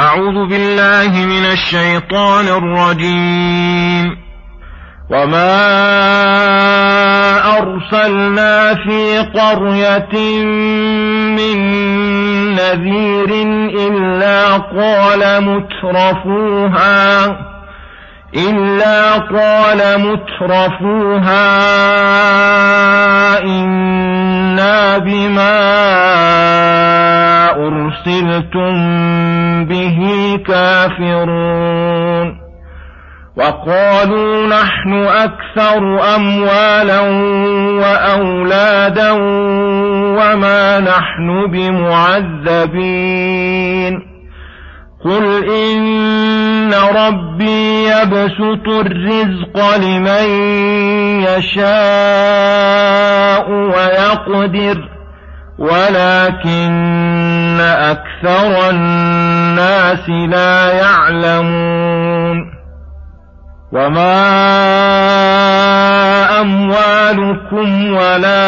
أعوذ بالله من الشيطان الرجيم. وما أرسلنا في قرية من نذير إلا قال مترفوها إلا قال مترفوها إنا بما أرسلتم به كافرون وقالوا نحن أكثر أموالا وأولادا وما نحن بمعذبين قل إن ربي يبسط الرزق لمن يشاء ويقدر ولكن أكثر الناس لا يعلمون وما أموالكم ولا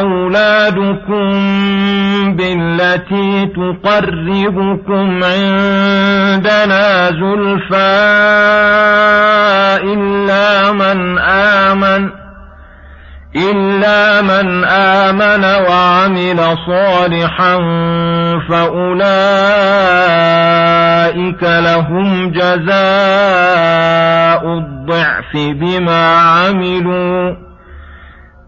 أولادكم بالتي تقربكم عندنا زلفى إلا من آمن إلا من آمن وعمل صالحا فأولئك لهم جزاء الضعف بما عملوا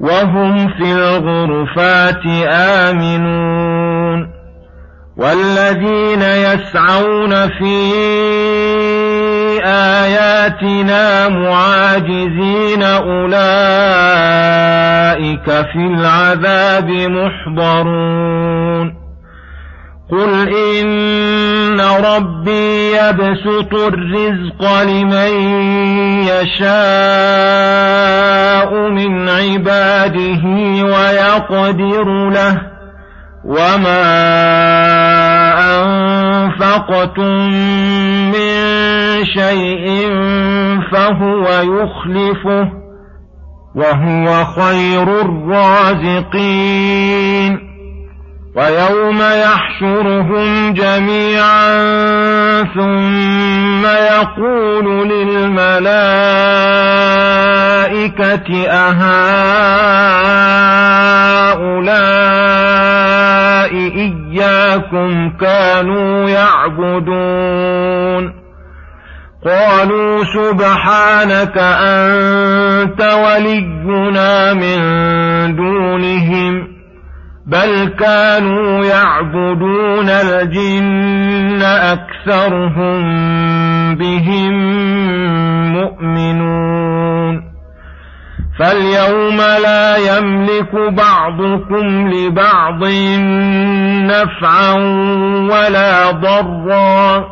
وهم في الغرفات آمنون والذين يسعون في آياتنا معاجزين أولئك في العذاب محضرون. قل إن ربي يبسط الرزق لمن يشاء من عباده ويقدر له. وما أنفقتم من شيء فهو يخلفه وهو خير الرازقين. ويوم يحشرهم جميعا ثم يقول للملائكة أهؤلاء إياكم كانوا يعبدون قالوا سبحانك أنت ولينا من دونهم بل كانوا يعبدون الجن أكثرهم بهم مؤمنون فاليوم لا يملك بعضكم لبعض نفعا ولا ضرا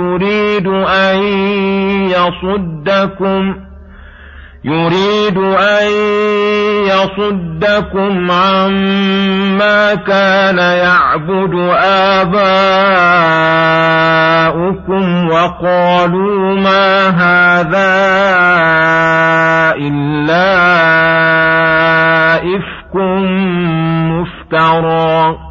يريد أن يصدكم يريد أن يصدكم عما كان يعبد آباؤكم وقالوا ما هذا إلا إفك مفترى.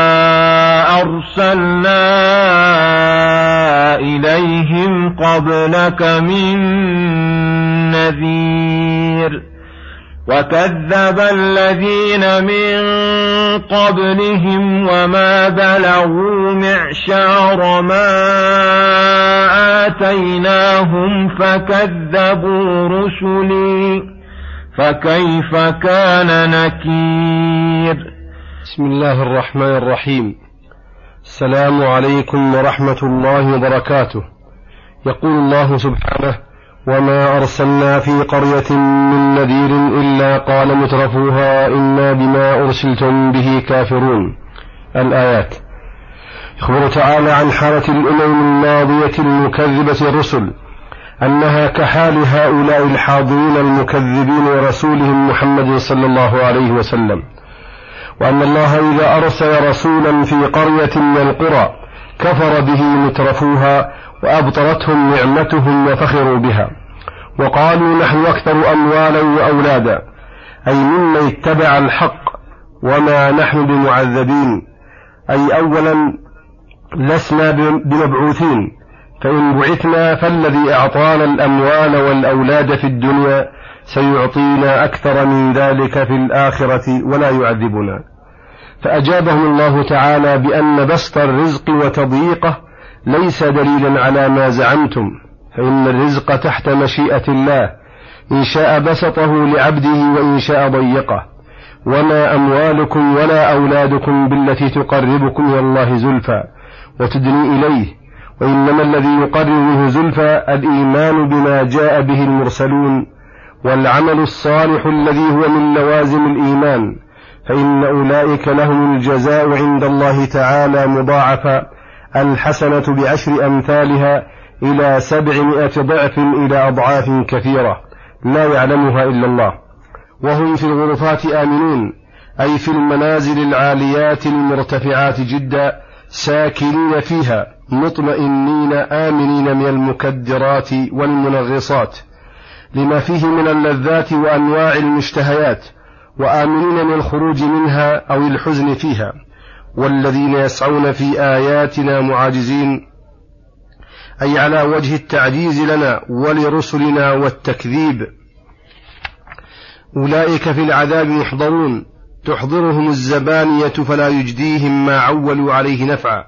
أرسلنا إليهم قبلك من نذير وكذب الذين من قبلهم وما بلغوا معشار ما آتيناهم فكذبوا رسلي فكيف كان نكير؟ بسم الله الرحمن الرحيم. السلام عليكم ورحمة الله وبركاته. يقول الله سبحانه وما أرسلنا في قرية من نذير إلا قال مترفوها إنا بما أرسلتم به كافرون. الآيات. يخبر تعالى عن حالة الأمم الماضية المكذبة الرسل أنها كحال هؤلاء الحاضرين المكذبين ورسولهم محمد صلى الله عليه وسلم. وأن الله إذا أرسل رسولا في قرية من القرى كفر به مترفوها وأبطرتهم نعمتهم وفخروا بها. وقالوا نحن أكثر أموالا وأولادا أي ممن اتبع الحق وما نحن بمعذبين أي أولا لسنا بمبعوثين فإن بعثنا فالذي أعطانا الأموال والأولاد في الدنيا سيعطينا أكثر من ذلك في الآخرة ولا يعذبنا. فأجابهم الله تعالى بأن بسط الرزق وتضييقه ليس دليلا على ما زعمتم فإن الرزق تحت مشيئة الله إن شاء بسطه لعبده وإن شاء ضيقه. وما أموالكم ولا أولادكم بالتي تقربكم إلى الله زلفى وتدني إليه وإنما الذي يقرب منه زلفى الإيمان بما جاء به المرسلون والعمل الصالح الذي هو من لوازم الإيمان. فإن أولئك لهم الجزاء عند الله تعالى مضاعفا. الحسنة بعشر أمثالها إلى سبعمائة ضعف إلى أضعاف كثيرة. لا يعلمها إلا الله. وهم في الغرفات آمنون أي في المنازل العاليات المرتفعات جدا ساكنين فيها مطمئنين آمنين من المكدرات والمنغصات لما فيه من اللذات وأنواع المشتهيات وآمنين من الخروج منها أو الحزن فيها والذين يسعون في آياتنا معاجزين أي على وجه التعجيز لنا ولرسلنا والتكذيب. أولئك في العذاب محضرون تحضرهم الزبانية فلا يجديهم ما عولوا عليه نفعا.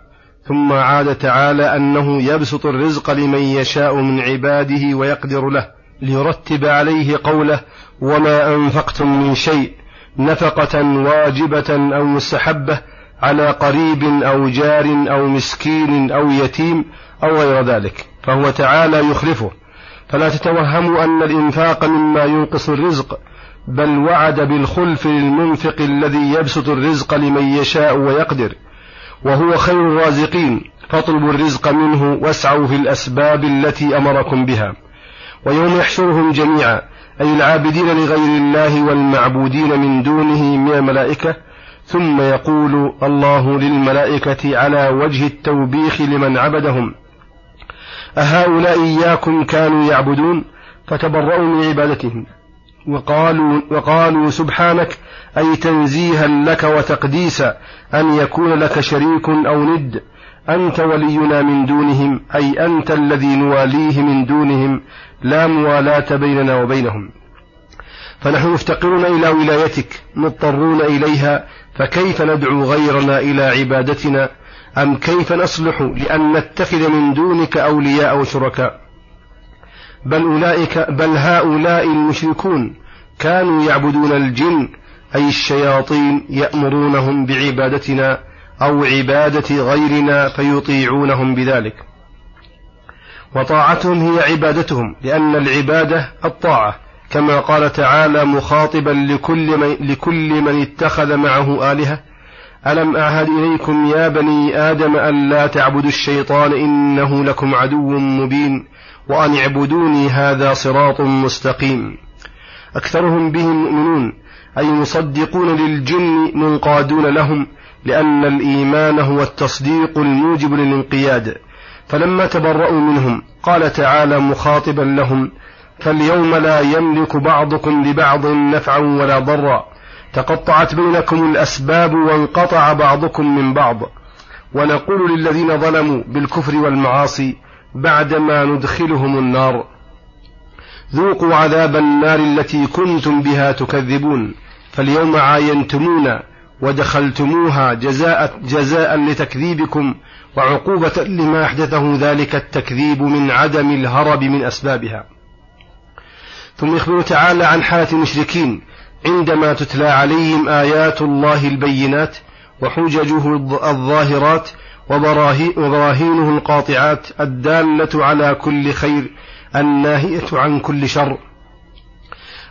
ثم عاد تعالى أنه يبسط الرزق لمن يشاء من عباده ويقدر له ليرتب عليه قوله وما أنفقتم من شيء نفقة واجبة أو مستحبة على قريب أو جار أو مسكين أو يتيم أو غير ذلك فهو تعالى يخلفه. فلا تتوهموا أن الإنفاق مما ينقص الرزق بل وعد بالخلف للمنفق الذي يبسط الرزق لمن يشاء ويقدر وهو خير الرازقين. فاطلبوا الرزق منه واسعوا في الأسباب التي أمركم بها ويوم يحشرهم جميعا. أي العابدين لغير الله والمعبودين من دونه من الملائكة ثم يقول الله للملائكة على وجه التوبيخ لمن عبدهم أهؤلاء إياكم كانوا يعبدون فتبرؤوا من عبادتهم وقالوا, وقالوا سبحانك أي تنزيها لك وتقديسا أن يكون لك شريك أو ند. أنت ولينا من دونهم أي أنت الذي نواليه من دونهم لا موالاة بيننا وبينهم. فنحن مفتقرون إلى ولايتك مضطرون إليها فكيف ندعو غيرنا إلى عبادتنا؟ أم كيف نصلح لأن نتخذ من دونك أولياء وشركاء؟ بل أولئك بل هؤلاء المشركون كانوا يعبدون الجن أي الشياطين يأمرونهم بعبادتنا أو عبادة غيرنا فيطيعونهم بذلك. وطاعتهم هي عبادتهم لأن العبادة الطاعة كما قال تعالى مخاطبا لكل من, لكل من اتخذ معه آلهة. ألم أعهد إليكم يا بني آدم أن لا تعبدوا الشيطان إنه لكم عدو مبين وأن اعبدوني هذا صراط مستقيم. أكثرهم بهم مؤمنون أي مصدقون للجن منقادون لهم لأن الإيمان هو التصديق الموجب للانقياد. فلما تبرأوا منهم قال تعالى مخاطبا لهم فاليوم لا يملك بعضكم لبعض نفعا ولا ضرا. تقطعت بينكم الأسباب وانقطع بعضكم من بعض. ونقول للذين ظلموا بالكفر والمعاصي بعدما ندخلهم النار. ذوقوا عذاب النار التي كنتم بها تكذبون. فاليوم عاينتمونا ودخلتموها جزاء, جزاء لتكذيبكم وعقوبة لما أحدثه ذلك التكذيب من عدم الهرب من أسبابها. ثم يخبر تعالى عن حالة المشركين عندما تتلى عليهم آيات الله البينات وحججه الظاهرات وبراهينه القاطعات الدالة على كل خير الناهية عن كل شر.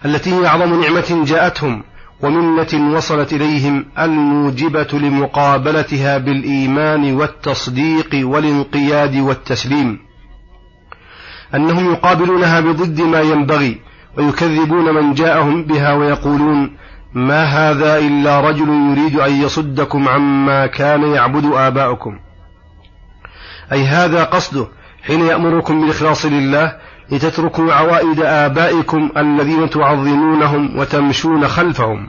التي هي أعظم نعمة جاءتهم ومنة وصلت إليهم الموجبة لمقابلتها بالإيمان والتصديق والانقياد والتسليم. أنهم يقابلونها بضد ما ينبغي ويكذبون من جاءهم بها ويقولون ما هذا إلا رجل يريد أن يصدكم عما كان يعبد آباؤكم. أي هذا قصده حين يأمركم بالإخلاص لله لتتركوا عوائد آبائكم الذين تعظمونهم وتمشون خلفهم.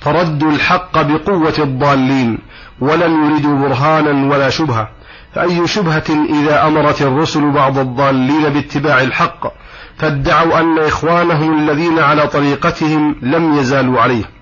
فردوا الحق بقوة الضالين ولم يردوا برهانا ولا شبهة. فأي شبهة إذا أمرت الرسل بعض الضالين باتباع الحق؟ فادعوا أن إخوانهم الذين على طريقتهم لم يزالوا عليه.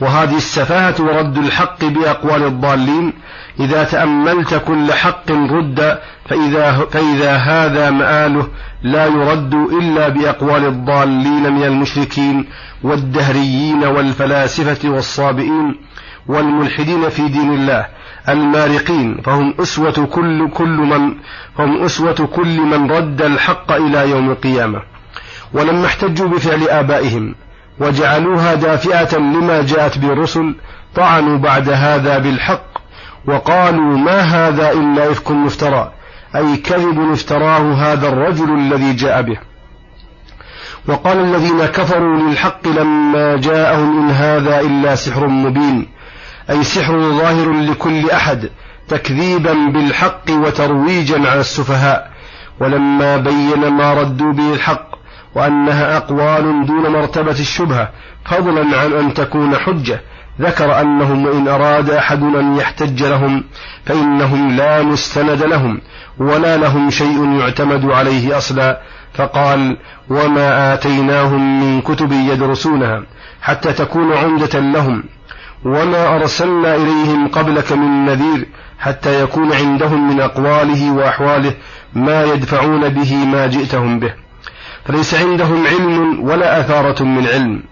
وهذه السفاهة ورد الحق بأقوال الضالين إذا تأملت كل حق رد فإذا, فإذا هذا مآله لا يرد إلا بأقوال الضالين من المشركين والدهريين والفلاسفة والصابئين والملحدين في دين الله المارقين فهم أسوة كل كل من فهم أسوة كل من رد الحق إلى يوم القيامة. ولما احتجوا بفعل آبائهم. وجعلوها دافئة لما جاءت به الرسل طعنوا بعد هذا بالحق وقالوا ما هذا إلا إفك مفترى أي كذب افتراه هذا الرجل الذي جاء به. وقال الذين كفروا للحق لما جاءهم إن هذا إلا سحر مبين أي سحر ظاهر لكل أحد تكذيبا بالحق وترويجا على السفهاء ولما بين ما ردوا به الحق وأنها أقوال دون مرتبة الشبهة فضلا عن أن تكون حجة. ذكر أنهم وإن أراد أحد أن يحتج لهم فإنهم لا مستند لهم ولا لهم شيء يعتمد عليه أصلا. فقال وما آتيناهم من كتب يدرسونها حتى تكون عمدة لهم وما أرسلنا إليهم قبلك من نذير حتى يكون عندهم من أقواله وأحواله ما يدفعون به ما جئتهم به. فليس عندهم علم ولا أثارة من علم.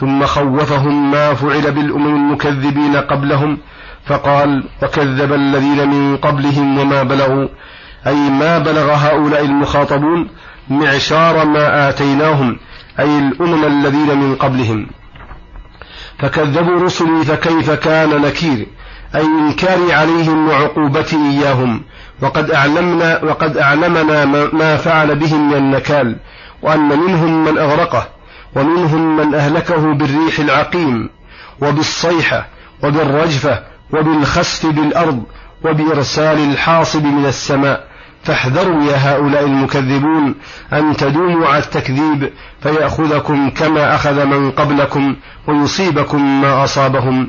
ثم خوفهم ما فعل بالأمم المكذبين قبلهم فقال وكذب الذين من قبلهم وما بلغوا. أي ما بلغ هؤلاء المخاطبون معشار ما آتيناهم أي الأمم الذين من قبلهم. فكذبوا رسلي فكيف كان نكير؟ أي إنكاري عليهم وعقوبتي إياهم. وقد أعلمنا وقد أعلمنا ما فعل بهم من النكال. وأن منهم من أغرقه ومنهم من أهلكه بالريح العقيم وبالصيحة وبالرجفة وبالخسف بالأرض وبإرسال الحاصب من السماء. فاحذروا يا هؤلاء المكذبون أن تدوموا على التكذيب فيأخذكم كما أخذ من قبلكم ويصيبكم ما أصابهم.